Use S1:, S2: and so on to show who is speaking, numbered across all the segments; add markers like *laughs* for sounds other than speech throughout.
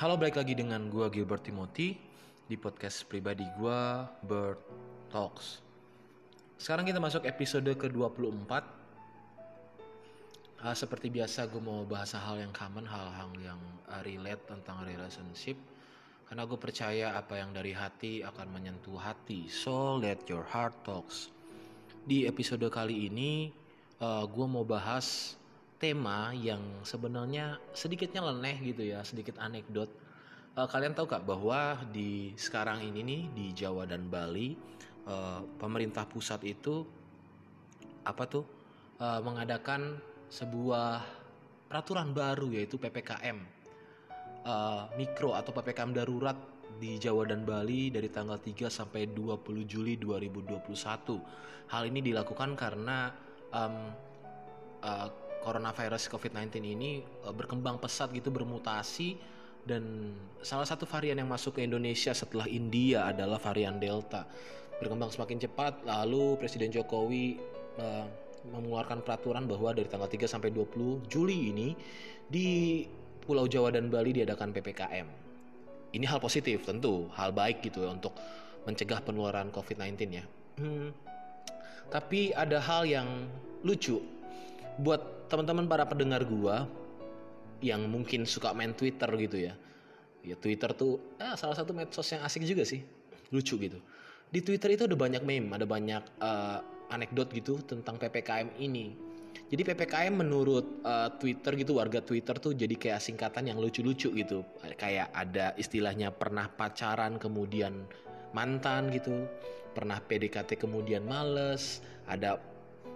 S1: Halo, balik lagi dengan gue Gilbert Timothy di podcast pribadi gue Bird Talks. Sekarang kita masuk episode ke-24. Uh, seperti biasa gue mau bahas hal yang common, hal-hal yang uh, relate tentang relationship. Karena gue percaya apa yang dari hati akan menyentuh hati. So let your heart talks. Di episode kali ini uh, gue mau bahas tema yang sebenarnya sedikitnya leneh gitu ya, sedikit anekdot. Uh, kalian tahu gak bahwa di sekarang ini nih di Jawa dan Bali uh, pemerintah pusat itu apa tuh uh, mengadakan sebuah peraturan baru yaitu PPKM uh, mikro atau PPKM darurat di Jawa dan Bali dari tanggal 3 sampai 20 Juli 2021. Hal ini dilakukan karena um, uh, coronavirus COVID-19 ini uh, berkembang pesat gitu bermutasi dan salah satu varian yang masuk ke Indonesia setelah India adalah varian Delta. Berkembang semakin cepat lalu Presiden Jokowi uh, mengeluarkan peraturan bahwa dari tanggal 3 sampai 20 Juli ini di Pulau Jawa dan Bali diadakan PPKM. Ini hal positif tentu, hal baik gitu ya untuk mencegah penularan COVID-19 ya. Hmm. Tapi ada hal yang lucu buat teman-teman para pendengar gua yang mungkin suka main Twitter gitu ya. Ya Twitter tuh eh, salah satu medsos yang asik juga sih. Lucu gitu. Di Twitter itu ada banyak meme, ada banyak uh, anekdot gitu tentang PPKM ini. Jadi PPKM menurut uh, Twitter gitu warga Twitter tuh jadi kayak singkatan yang lucu-lucu gitu. Kayak ada istilahnya pernah pacaran kemudian mantan gitu, pernah PDKT kemudian males, ada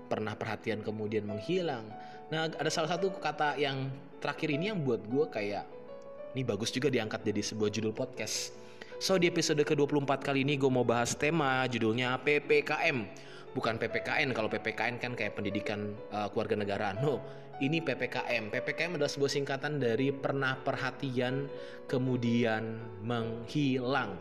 S1: pernah perhatian kemudian menghilang. Nah ada salah satu kata yang terakhir ini yang buat gue kayak ini bagus juga diangkat jadi sebuah judul podcast. So di episode ke-24 kali ini gue mau bahas tema judulnya PPKM bukan PPKN kalau PPKN kan kayak pendidikan uh, keluarga negaraan. No ini PPKM PPKM adalah sebuah singkatan dari pernah perhatian kemudian menghilang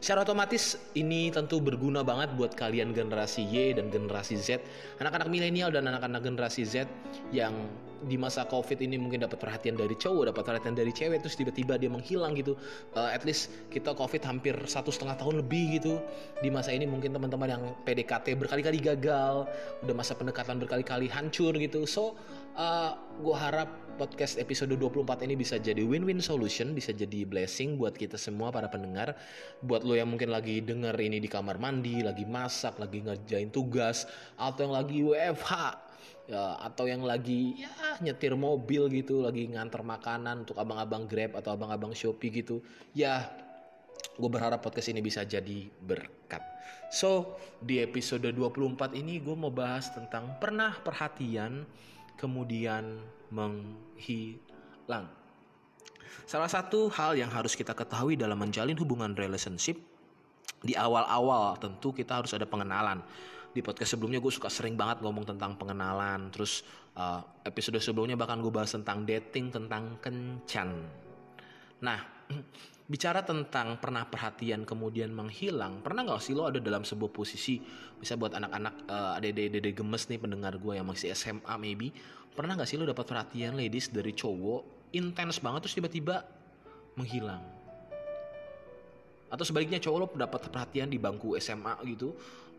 S1: Secara otomatis ini tentu berguna banget buat kalian generasi Y dan generasi Z, anak-anak milenial dan anak-anak generasi Z yang di masa COVID ini mungkin dapat perhatian dari cowok, dapat perhatian dari cewek, terus tiba-tiba dia menghilang gitu. Uh, at least kita COVID hampir satu setengah tahun lebih gitu. Di masa ini mungkin teman-teman yang PDKT berkali-kali gagal, udah masa pendekatan berkali-kali hancur gitu. So, uh, gue harap podcast episode 24 ini bisa jadi win-win solution, bisa jadi blessing buat kita semua para pendengar. Buat lo yang mungkin lagi denger ini di kamar mandi, lagi masak, lagi ngerjain tugas, atau yang lagi WFH, ya, atau yang lagi ya nyetir mobil gitu, lagi nganter makanan untuk abang-abang Grab atau abang-abang Shopee gitu. Ya, gue berharap podcast ini bisa jadi berkat. So, di episode 24 ini gue mau bahas tentang pernah perhatian kemudian menghilang. Salah satu hal yang harus kita ketahui dalam menjalin hubungan relationship di awal-awal tentu kita harus ada pengenalan. Di podcast sebelumnya gue suka sering banget ngomong tentang pengenalan. Terus uh, episode sebelumnya bahkan gue bahas tentang dating, tentang kencan. Nah, *clears throat* bicara tentang pernah perhatian kemudian menghilang pernah nggak sih lo ada dalam sebuah posisi bisa buat anak-anak uh, adek-adek gemes nih pendengar gue yang masih SMA maybe pernah nggak sih lo dapat perhatian ladies dari cowok intens banget terus tiba-tiba menghilang? Atau sebaliknya cowok lo dapat perhatian di bangku SMA gitu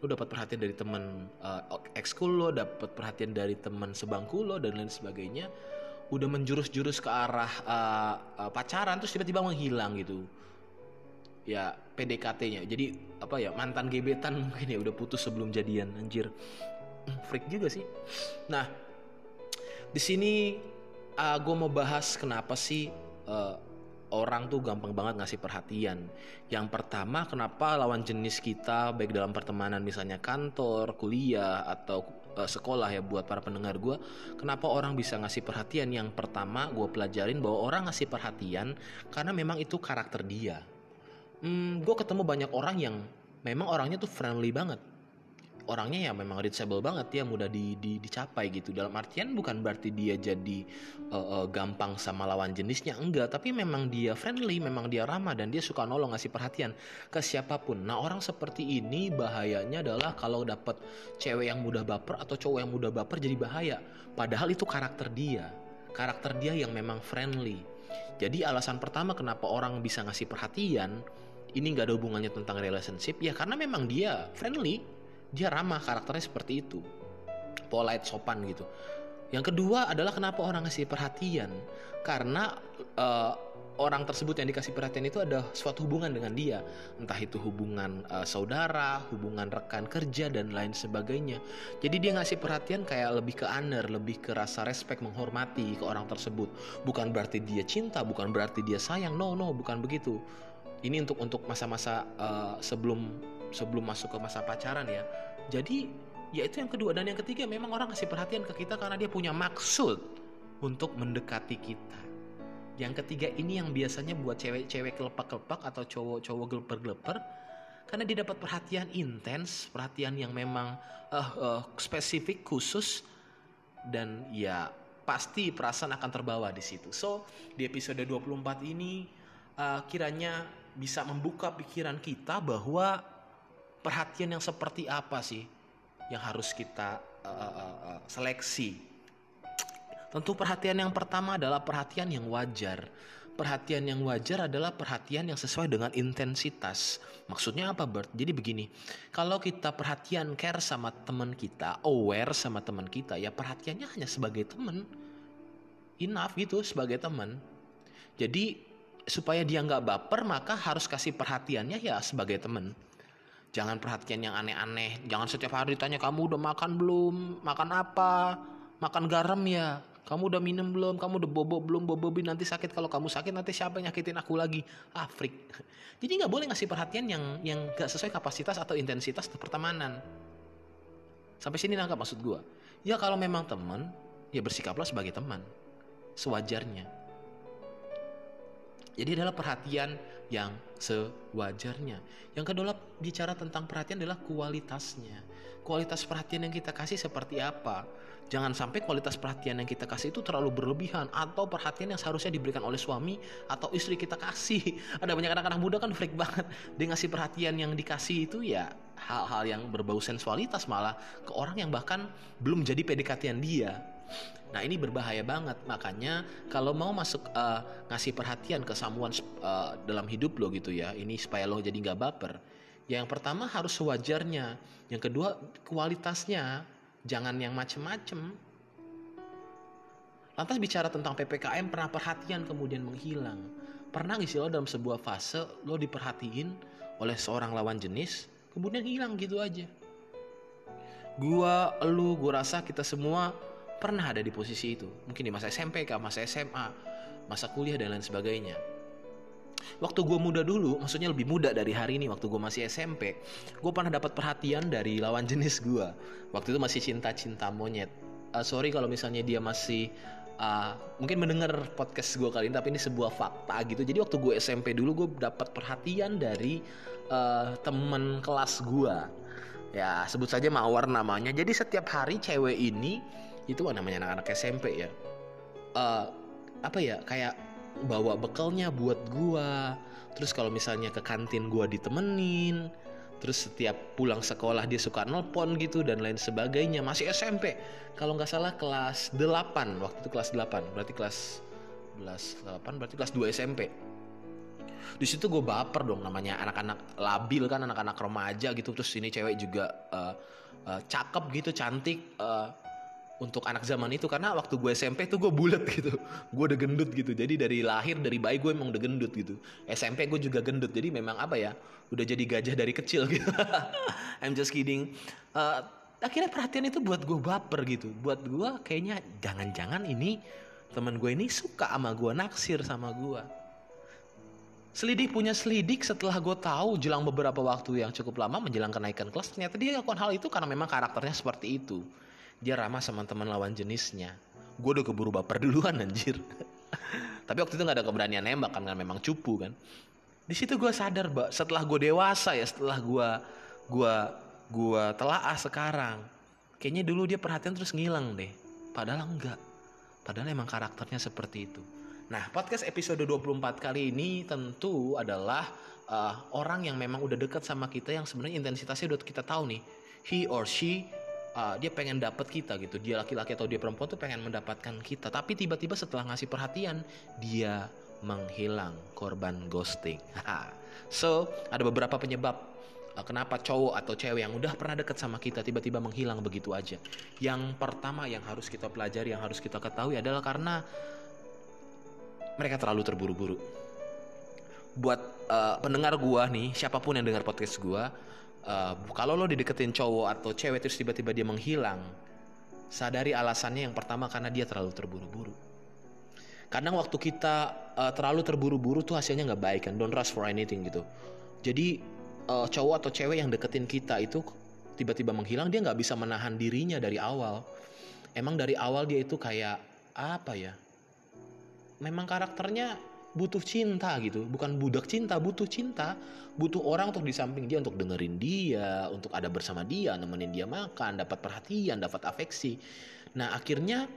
S1: lo dapat perhatian dari teman uh, ekskul lo dapat perhatian dari teman sebangku lo dan lain sebagainya udah menjurus-jurus ke arah uh, uh, pacaran terus tiba-tiba menghilang gitu. Ya PDKT-nya jadi apa ya mantan gebetan mungkin ya udah putus sebelum jadian anjir. Freak juga sih. Nah di sini uh, gue mau bahas kenapa sih uh, orang tuh gampang banget ngasih perhatian. Yang pertama, kenapa lawan jenis kita baik dalam pertemanan misalnya kantor, kuliah atau uh, sekolah ya buat para pendengar gue, kenapa orang bisa ngasih perhatian? Yang pertama, gue pelajarin bahwa orang ngasih perhatian karena memang itu karakter dia. Hmm, gue ketemu banyak orang yang memang orangnya tuh friendly banget orangnya ya memang reachable banget ya mudah di, di, dicapai gitu. Dalam artian bukan berarti dia jadi uh, uh, gampang sama lawan jenisnya enggak. Tapi memang dia friendly memang dia ramah dan dia suka nolong ngasih perhatian ke siapa pun. Nah orang seperti ini bahayanya adalah kalau dapat cewek yang mudah baper atau cowok yang mudah baper jadi bahaya. Padahal itu karakter dia. Karakter dia yang memang friendly. Jadi alasan pertama kenapa orang bisa ngasih perhatian ini nggak ada hubungannya tentang relationship ya karena memang dia friendly, dia ramah karakternya seperti itu, polite sopan gitu. Yang kedua adalah kenapa orang ngasih perhatian karena uh, orang tersebut yang dikasih perhatian itu ada suatu hubungan dengan dia, entah itu hubungan uh, saudara, hubungan rekan kerja dan lain sebagainya. Jadi dia ngasih perhatian kayak lebih ke honor, lebih ke rasa respect, menghormati ke orang tersebut. Bukan berarti dia cinta, bukan berarti dia sayang. No, no, bukan begitu. Ini untuk untuk masa-masa uh, sebelum sebelum masuk ke masa pacaran ya. Jadi ya itu yang kedua dan yang ketiga memang orang kasih perhatian ke kita karena dia punya maksud untuk mendekati kita yang ketiga ini yang biasanya buat cewek-cewek kelepak-kelepak atau cowok-cowok geleper-geleper karena dia dapat perhatian intens, perhatian yang memang uh, uh, spesifik khusus dan ya pasti perasaan akan terbawa di situ. So, di episode 24 ini uh, kiranya bisa membuka pikiran kita bahwa perhatian yang seperti apa sih yang harus kita uh, uh, uh, seleksi Tentu perhatian yang pertama adalah perhatian yang wajar. Perhatian yang wajar adalah perhatian yang sesuai dengan intensitas. Maksudnya apa, Bert? Jadi begini, kalau kita perhatian care sama teman kita, aware sama teman kita, ya perhatiannya hanya sebagai teman. Enough gitu sebagai teman. Jadi supaya dia nggak baper, maka harus kasih perhatiannya ya sebagai teman. Jangan perhatian yang aneh-aneh. Jangan setiap hari ditanya kamu udah makan belum, makan apa, makan garam ya kamu udah minum belum? Kamu udah bobo belum? Bobo nanti sakit. Kalau kamu sakit nanti siapa yang nyakitin aku lagi? Afrik. *laughs* Jadi nggak boleh ngasih perhatian yang yang gak sesuai kapasitas atau intensitas pertemanan. Sampai sini nangkap maksud gue. Ya kalau memang teman, ya bersikaplah sebagai teman. Sewajarnya. Jadi adalah perhatian yang sewajarnya. Yang kedua bicara tentang perhatian adalah kualitasnya. Kualitas perhatian yang kita kasih seperti apa? Jangan sampai kualitas perhatian yang kita kasih itu terlalu berlebihan atau perhatian yang seharusnya diberikan oleh suami atau istri kita kasih. *laughs* Ada banyak anak-anak muda kan freak banget. Dia ngasih perhatian yang dikasih itu ya hal-hal yang berbau sensualitas malah ke orang yang bahkan belum jadi pdkt dia. Nah ini berbahaya banget makanya kalau mau masuk uh, ngasih perhatian ke someone uh, dalam hidup lo gitu ya ini supaya lo jadi nggak baper. Yang pertama harus sewajarnya, yang kedua kualitasnya jangan yang macem-macem. Lantas bicara tentang PPKM pernah perhatian kemudian menghilang. Pernah gak sih lo dalam sebuah fase lo diperhatiin oleh seorang lawan jenis kemudian hilang gitu aja. Gua, lu, gua rasa kita semua pernah ada di posisi itu. Mungkin di masa SMP kah, masa SMA, masa kuliah dan lain sebagainya waktu gue muda dulu, maksudnya lebih muda dari hari ini waktu gue masih SMP, gue pernah dapat perhatian dari lawan jenis gue. Waktu itu masih cinta-cinta monyet. Uh, sorry kalau misalnya dia masih uh, mungkin mendengar podcast gue kali ini, tapi ini sebuah fakta gitu. Jadi waktu gue SMP dulu gue dapat perhatian dari uh, temen kelas gue. Ya sebut saja Mawar namanya. Jadi setiap hari cewek ini itu namanya anak-anak SMP ya. Uh, apa ya kayak bawa bekalnya buat gua. Terus kalau misalnya ke kantin gua ditemenin terus setiap pulang sekolah dia suka nelpon gitu dan lain sebagainya. Masih SMP kalau nggak salah kelas 8 waktu itu kelas 8 berarti kelas 11 8 berarti kelas 2 SMP di situ gue baper dong namanya anak-anak labil kan anak-anak remaja gitu. Terus ini cewek juga uh, uh, cakep gitu cantik uh, untuk anak zaman itu karena waktu gue SMP tuh gue bulat gitu. Gue udah gendut gitu. Jadi dari lahir dari bayi gue emang udah gendut gitu. SMP gue juga gendut. Jadi memang apa ya udah jadi gajah dari kecil gitu. *laughs* I'm just kidding. Uh, akhirnya perhatian itu buat gue baper gitu. Buat gue kayaknya jangan-jangan ini teman gue ini suka sama gue naksir sama gue Selidik punya selidik setelah gue tahu jelang beberapa waktu yang cukup lama menjelang kenaikan kelas ternyata dia lakukan hal itu karena memang karakternya seperti itu dia ramah sama teman lawan jenisnya. Gue udah keburu baper duluan anjir. *laughs* Tapi waktu itu nggak ada keberanian nembak kan, memang cupu kan. Di situ gue sadar mbak setelah gue dewasa ya setelah gue gue gue telaah sekarang kayaknya dulu dia perhatian terus ngilang deh. Padahal enggak. Padahal emang karakternya seperti itu. Nah podcast episode 24 kali ini tentu adalah uh, orang yang memang udah dekat sama kita yang sebenarnya intensitasnya udah kita tahu nih. He or she uh, dia pengen dapet kita gitu. Dia laki-laki atau dia perempuan tuh pengen mendapatkan kita. Tapi tiba-tiba setelah ngasih perhatian dia menghilang korban ghosting. *laughs* So ada beberapa penyebab uh, kenapa cowok atau cewek yang udah pernah deket sama kita tiba-tiba menghilang begitu aja. Yang pertama yang harus kita pelajari yang harus kita ketahui adalah karena mereka terlalu terburu-buru. Buat uh, pendengar gua nih siapa pun yang dengar podcast gua uh, kalau lo dideketin cowok atau cewek terus tiba-tiba dia menghilang sadari alasannya yang pertama karena dia terlalu terburu-buru. Kadang waktu kita uh, terlalu terburu-buru tuh hasilnya nggak baik kan don't rush for anything gitu. Jadi uh, cowok atau cewek yang deketin kita itu tiba-tiba menghilang dia nggak bisa menahan dirinya dari awal. Emang dari awal dia itu kayak apa ya? Memang karakternya butuh cinta gitu. Bukan budak cinta butuh cinta. Butuh orang untuk di samping dia untuk dengerin dia untuk ada bersama dia nemenin dia makan dapat perhatian dapat afeksi. Nah akhirnya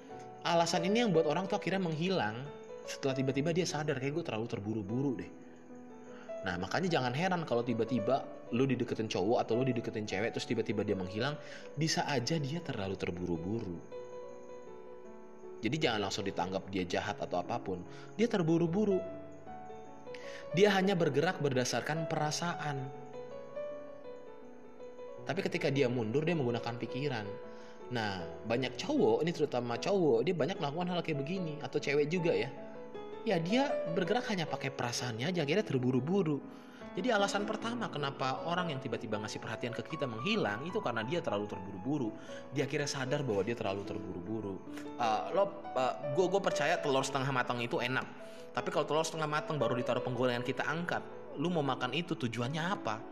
S1: alasan ini yang buat orang tuh akhirnya menghilang. Setelah tiba-tiba dia sadar kayak gue terlalu terburu-buru deh. Nah makanya jangan heran kalau tiba-tiba lu dideketin cowok atau lu dideketin cewek terus tiba-tiba dia menghilang bisa aja dia terlalu terburu-buru jadi jangan langsung ditanggap dia jahat atau apa pun. Dia terburu-buru. Dia hanya bergerak berdasarkan perasaan. Tapi ketika dia mundur dia menggunakan pikiran. Nah, banyak cowok, ini terutama cowok, dia banyak melakukan hal kayak begini atau cewek juga ya. Ya dia bergerak hanya pakai perasaannya aja, akhirnya terburu-buru. Jadi alasan pertama kenapa orang yang tiba-tiba ngasih perhatian ke kita menghilang itu karena dia terlalu terburu-buru. Dia akhirnya sadar bahwa dia terlalu terburu-buru. Uh, lo, uh, gue gue percaya telur setengah matang itu enak. Tapi kalau telur setengah matang baru ditaruh penggorengan kita angkat, lu mau makan itu tujuannya apa?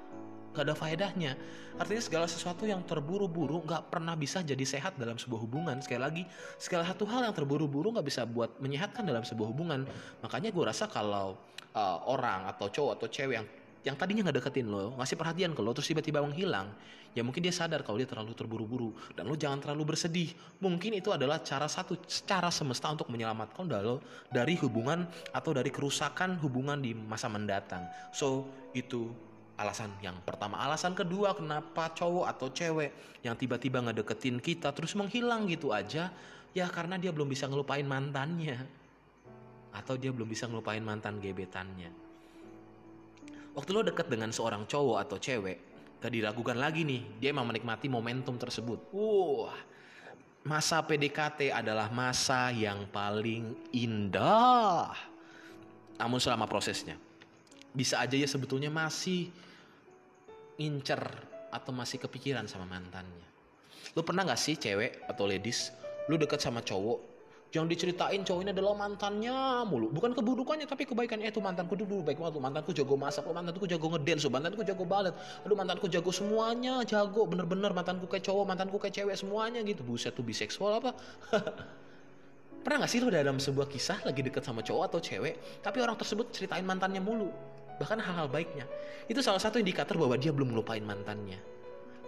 S1: Gak ada faedahnya. Artinya segala sesuatu yang terburu-buru gak pernah bisa jadi sehat dalam sebuah hubungan. Sekali lagi, segala satu hal yang terburu-buru gak bisa buat menyehatkan dalam sebuah hubungan. Makanya gue rasa kalau uh, orang atau cowok atau cewek yang yang tadinya nggak deketin lo, ngasih perhatian ke lo, terus tiba-tiba menghilang, ya mungkin dia sadar kalau dia terlalu terburu-buru dan lo jangan terlalu bersedih. Mungkin itu adalah cara satu, cara semesta untuk menyelamatkan lo dari hubungan atau dari kerusakan hubungan di masa mendatang. So itu alasan yang pertama. Alasan kedua kenapa cowok atau cewek yang tiba-tiba ngedeketin kita terus menghilang gitu aja, ya karena dia belum bisa ngelupain mantannya atau dia belum bisa ngelupain mantan gebetannya waktu lo deket dengan seorang cowok atau cewek gak diragukan lagi nih dia emang menikmati momentum tersebut. Wah masa PDKT adalah masa yang paling indah. Namun selama prosesnya bisa aja ya sebetulnya masih incer atau masih kepikiran sama mantannya. Lo pernah gak sih cewek atau ladies lu deket sama cowok Jangan diceritain cowok ini adalah mantannya mulu. Bukan keburukannya tapi kebaikannya itu mantanku dulu baik banget. Mantanku jago masak, mantanku jago ngedance, mantanku jago balet. Aduh mantanku jago semuanya, jago bener-bener mantanku kayak cowok, mantanku kayak cewek semuanya gitu. Buset tuh biseksual apa? *laughs* Pernah gak sih lo dalam sebuah kisah lagi deket sama cowok atau cewek, tapi orang tersebut ceritain mantannya mulu? Bahkan hal-hal baiknya. Itu salah satu indikator bahwa dia belum melupain mantannya.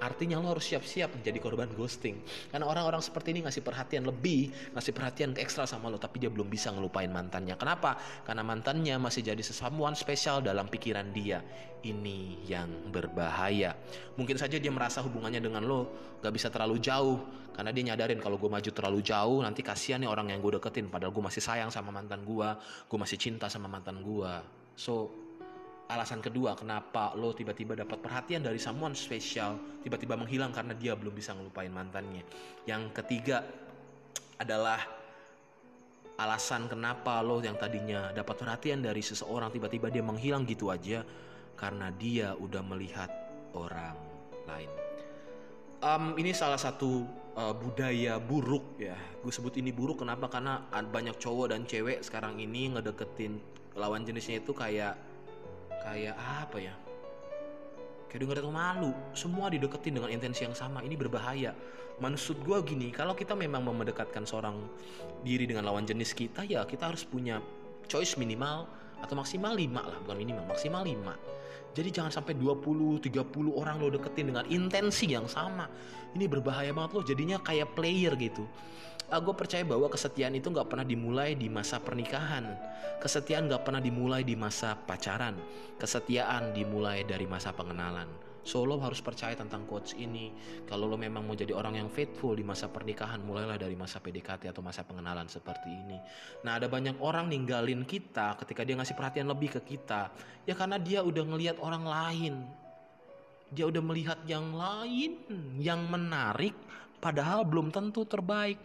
S1: Artinya lo harus siap-siap menjadi korban ghosting. Karena orang-orang seperti ini ngasih perhatian lebih, ngasih perhatian ekstra sama lo, tapi dia belum bisa ngelupain mantannya. Kenapa? Karena mantannya masih jadi sesamuan spesial dalam pikiran dia. Ini yang berbahaya. Mungkin saja dia merasa hubungannya dengan lo gak bisa terlalu jauh. Karena dia nyadarin kalau gue maju terlalu jauh, nanti kasihan nih orang yang gue deketin. Padahal gue masih sayang sama mantan gue, gue masih cinta sama mantan gue. So, alasan kedua kenapa lo tiba-tiba dapat perhatian dari someone spesial tiba-tiba menghilang karena dia belum bisa ngelupain mantannya. Yang ketiga adalah alasan kenapa lo yang tadinya dapat perhatian dari seseorang tiba-tiba dia menghilang gitu aja karena dia udah melihat orang lain. Um, ini salah satu uh, budaya buruk ya. Gue sebut ini buruk kenapa? Karena banyak cowok dan cewek sekarang ini ngedeketin lawan jenisnya itu kayak kayak apa ya? Kayak denger itu malu. Semua dideketin dengan intensi yang sama. Ini berbahaya. Maksud gue gini kalau kita memang mau mendekatkan seorang diri dengan lawan jenis kita ya kita harus punya choice minimal atau maksimal 5 lah. Bukan minimal maksimal 5 jadi jangan sampai 20 30 orang lo deketin dengan intensi yang sama. Ini berbahaya banget lo jadinya kayak player gitu gue percaya bahwa kesetiaan itu nggak pernah dimulai di masa pernikahan kesetiaan nggak pernah dimulai di masa pacaran kesetiaan dimulai dari masa pengenalan So lo harus percaya tentang quotes ini. Kalau lo memang mau jadi orang yang faithful di masa pernikahan, mulailah dari masa PDKT atau masa pengenalan seperti ini. Nah ada banyak orang ninggalin kita ketika dia ngasih perhatian lebih ke kita. Ya karena dia udah ngelihat orang lain. Dia udah melihat yang lain yang menarik padahal belum tentu terbaik.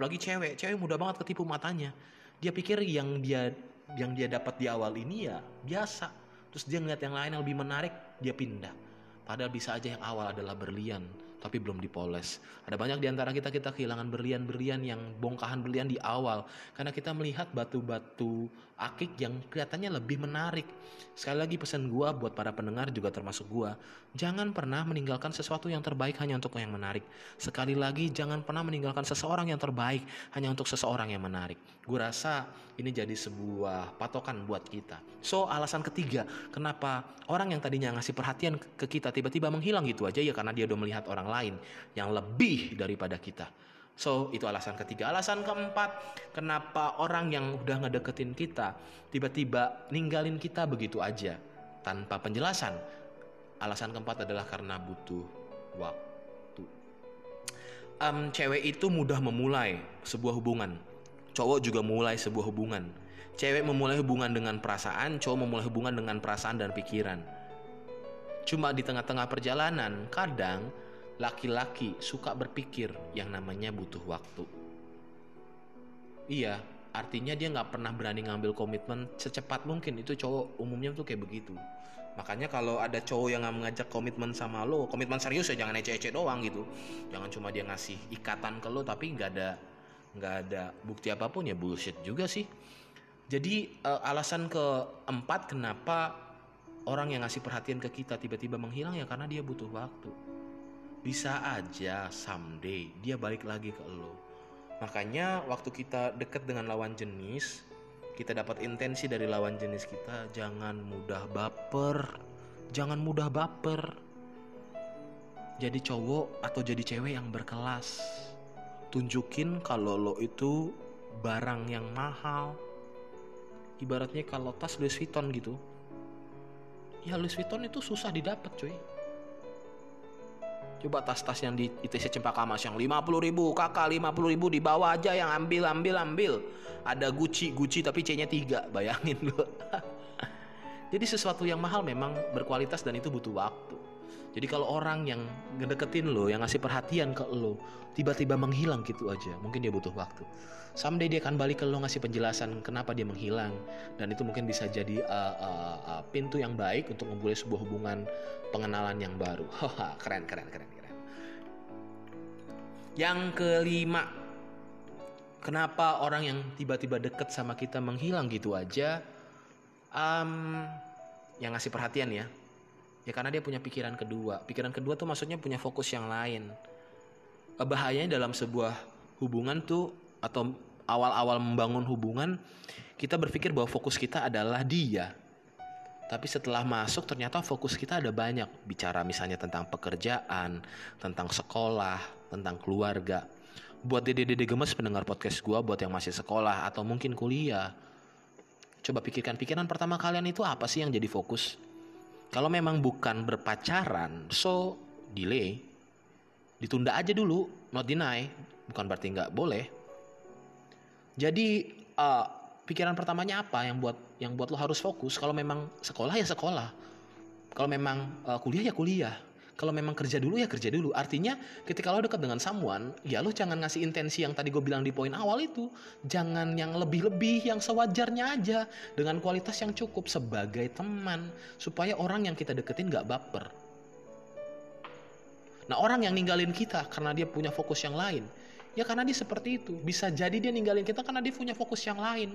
S1: Apalagi cewek, cewek mudah banget ketipu matanya. Dia pikir yang dia yang dia dapat di awal ini ya biasa. Terus dia ngeliat yang lain yang lebih menarik, dia pindah. Padahal bisa aja yang awal adalah berlian, tapi belum dipoles. Ada banyak di antara kita kita kehilangan berlian-berlian yang bongkahan berlian di awal karena kita melihat batu-batu akik yang kelihatannya lebih menarik. Sekali lagi pesan gua buat para pendengar juga termasuk gua, jangan pernah meninggalkan sesuatu yang terbaik hanya untuk yang menarik. Sekali lagi jangan pernah meninggalkan seseorang yang terbaik hanya untuk seseorang yang menarik. Gua rasa ini jadi sebuah patokan buat kita. So, alasan ketiga, kenapa orang yang tadinya ngasih perhatian ke kita tiba-tiba menghilang gitu aja ya karena dia udah melihat orang lain yang lebih daripada kita. So, itu alasan ketiga. Alasan keempat, kenapa orang yang udah ngedeketin kita tiba-tiba ninggalin kita begitu aja tanpa penjelasan. Alasan keempat adalah karena butuh waktu. Um, cewek itu mudah memulai sebuah hubungan. Cowok juga mulai sebuah hubungan. Cewek memulai hubungan dengan perasaan, cowok memulai hubungan dengan perasaan dan pikiran. Cuma di tengah-tengah perjalanan, kadang laki-laki suka berpikir yang namanya butuh waktu. Iya, artinya dia nggak pernah berani ngambil komitmen secepat mungkin. Itu cowok umumnya tuh kayak begitu. Makanya kalau ada cowok yang ngajak komitmen sama lo, komitmen serius ya jangan ece-ece doang gitu. Jangan cuma dia ngasih ikatan ke lo tapi nggak ada nggak ada bukti apa pun ya bullshit juga sih. Jadi uh, alasan keempat kenapa orang yang ngasih perhatian ke kita tiba-tiba menghilang ya karena dia butuh waktu bisa aja someday dia balik lagi ke lo. Makanya waktu kita deket dengan lawan jenis, kita dapat intensi dari lawan jenis kita, jangan mudah baper. Jangan mudah baper. Jadi cowok atau jadi cewek yang berkelas. Tunjukin kalau lo itu barang yang mahal. Ibaratnya kalau tas Louis Vuitton gitu. Ya Louis Vuitton itu susah didapat cuy Coba tas-tas yang di ITC Cempaka Mas yang 50 ribu, kakak 50 ribu di bawah aja yang ambil, ambil, ambil. Ada Gucci, Gucci tapi C-nya 3, *laughs* bayangin lo. Jadi sesuatu yang mahal memang berkualitas dan itu butuh waktu. Jadi kalau orang yang ngedeketin lo, yang ngasih perhatian ke lo, tiba-tiba menghilang gitu aja, mungkin dia butuh waktu. Someday dia akan balik ke lo ngasih penjelasan kenapa dia menghilang dan itu mungkin bisa jadi uh, uh, uh, pintu yang baik untuk memulai sebuah hubungan pengenalan yang baru. *laughs* Keren keren keren keren. Yang kelima, kenapa orang yang tiba-tiba deket sama kita menghilang gitu aja? Um, yang ngasih perhatian ya, ya karena dia punya pikiran kedua. Pikiran kedua tuh maksudnya punya fokus yang lain. Bahayanya dalam sebuah hubungan tuh atau awal-awal membangun hubungan kita berpikir bahwa fokus kita adalah dia. Tapi setelah masuk ternyata fokus kita ada banyak bicara misalnya tentang pekerjaan, tentang sekolah, tentang keluarga. Buat dede-dede gemes pendengar podcast gue, buat yang masih sekolah atau mungkin kuliah. Coba pikirkan pikiran pertama kalian itu apa sih yang jadi fokus? Kalau memang bukan berpacaran, so delay. Ditunda aja dulu, not deny. Bukan berarti nggak boleh jadi uh, pikiran pertamanya apa yang buat yang buat lo harus fokus? Kalau memang sekolah ya sekolah. Kalau memang uh, kuliah ya kuliah. Kalau memang kerja dulu ya kerja dulu. Artinya ketika lo dekat dengan someone, ya lo jangan ngasih intensi yang tadi gue bilang di poin awal itu. Jangan yang lebih-lebih, yang sewajarnya aja. Dengan kualitas yang cukup sebagai teman. Supaya orang yang kita deketin gak baper. Nah orang yang ninggalin kita karena dia punya fokus yang lain. Ya karena dia seperti itu. Bisa jadi dia ninggalin kita karena dia punya fokus yang lain.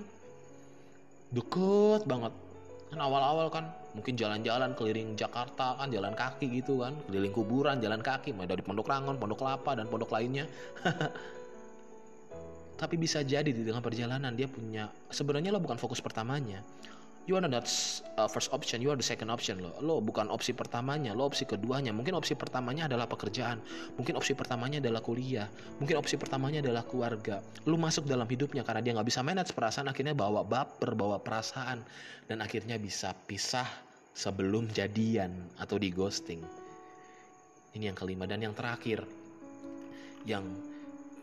S1: Deket banget. Kan awal-awal kan mungkin jalan-jalan keliling Jakarta kan jalan kaki gitu kan. Keliling kuburan jalan kaki. Mulai dari Pondok Rangon, Pondok Lapa dan pondok lainnya. *laughs* Tapi bisa jadi di tengah perjalanan dia punya sebenarnya lo bukan fokus pertamanya you are not uh, first option, you are the second option lo. Lo bukan opsi pertamanya, lo opsi keduanya. Mungkin opsi pertamanya adalah pekerjaan, mungkin opsi pertamanya adalah kuliah, mungkin opsi pertamanya adalah keluarga. Lo masuk dalam hidupnya karena dia nggak bisa manage perasaan, akhirnya bawa baper, bawa perasaan, dan akhirnya bisa pisah sebelum jadian atau di ghosting. Ini yang kelima dan yang terakhir yang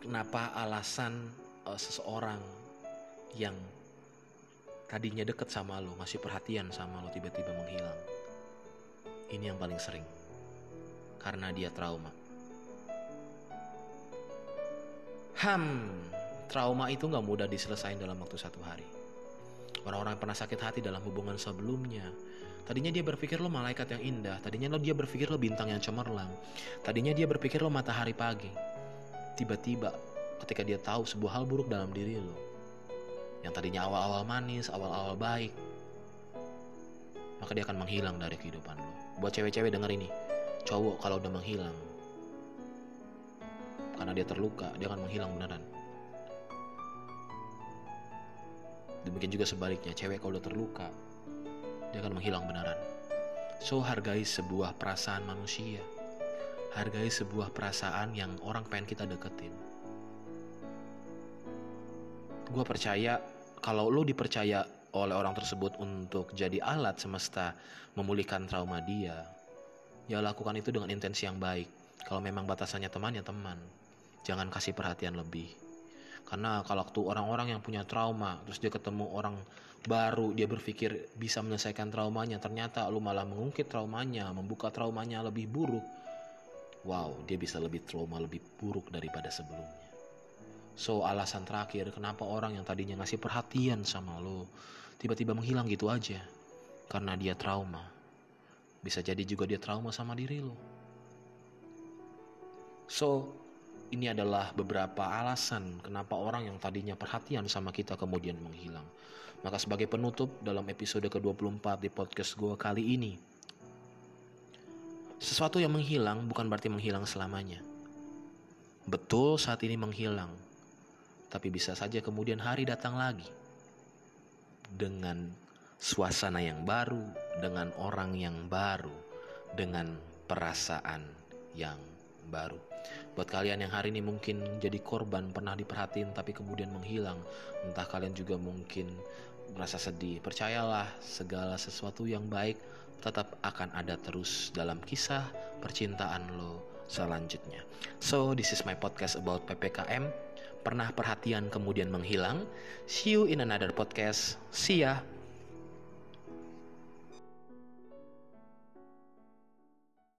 S1: kenapa alasan uh, seseorang yang tadinya deket sama lo, ngasih perhatian sama lo tiba-tiba menghilang. Ini yang paling sering. Karena dia trauma. Ham, trauma itu nggak mudah diselesaikan dalam waktu satu hari. Orang-orang pernah sakit hati dalam hubungan sebelumnya, Tadinya dia berpikir lo malaikat yang indah, tadinya lo dia berpikir lo bintang yang cemerlang, tadinya dia berpikir lo matahari pagi. Tiba-tiba ketika dia tahu sebuah hal buruk dalam diri lo, tadinya awal-awal manis, awal-awal baik, maka dia akan menghilang dari kehidupan lo. Buat cewek-cewek denger ini, cowok kalau udah menghilang, karena dia terluka, dia akan menghilang beneran. Demikian juga sebaliknya, cewek kalau udah terluka, dia akan menghilang beneran. So, hargai sebuah perasaan manusia. Hargai sebuah perasaan yang orang pengen kita deketin. Gue percaya kalau lo dipercaya oleh orang tersebut untuk jadi alat semesta memulihkan trauma dia, ya lakukan itu dengan intensi yang baik. Kalau memang batasannya teman ya teman. Jangan kasih perhatian lebih. Karena kalau waktu orang-orang yang punya trauma, terus dia ketemu orang baru, dia berpikir bisa menyelesaikan traumanya, ternyata lu malah mengungkit traumanya, membuka traumanya lebih buruk. Wow, dia bisa lebih trauma lebih buruk daripada sebelumnya. So, alasan terakhir kenapa orang yang tadinya ngasih perhatian sama lo, tiba-tiba menghilang gitu aja. Karena dia trauma. Bisa jadi juga dia trauma sama diri lo. So, ini adalah beberapa alasan kenapa orang yang tadinya perhatian sama kita kemudian menghilang. Maka sebagai penutup dalam episode ke-24 di podcast gue kali ini, sesuatu yang menghilang bukan berarti menghilang selamanya. Betul saat ini menghilang, tapi bisa saja kemudian hari datang lagi dengan suasana yang baru, dengan orang yang baru, dengan perasaan yang baru. Buat kalian yang hari ini mungkin jadi korban pernah diperhatiin tapi kemudian menghilang, entah kalian juga mungkin merasa sedih. Percayalah, segala sesuatu yang baik tetap akan ada terus dalam kisah percintaan lo selanjutnya. So, this is my podcast about PPKM. Pernah perhatian kemudian menghilang. See you in another podcast. See ya.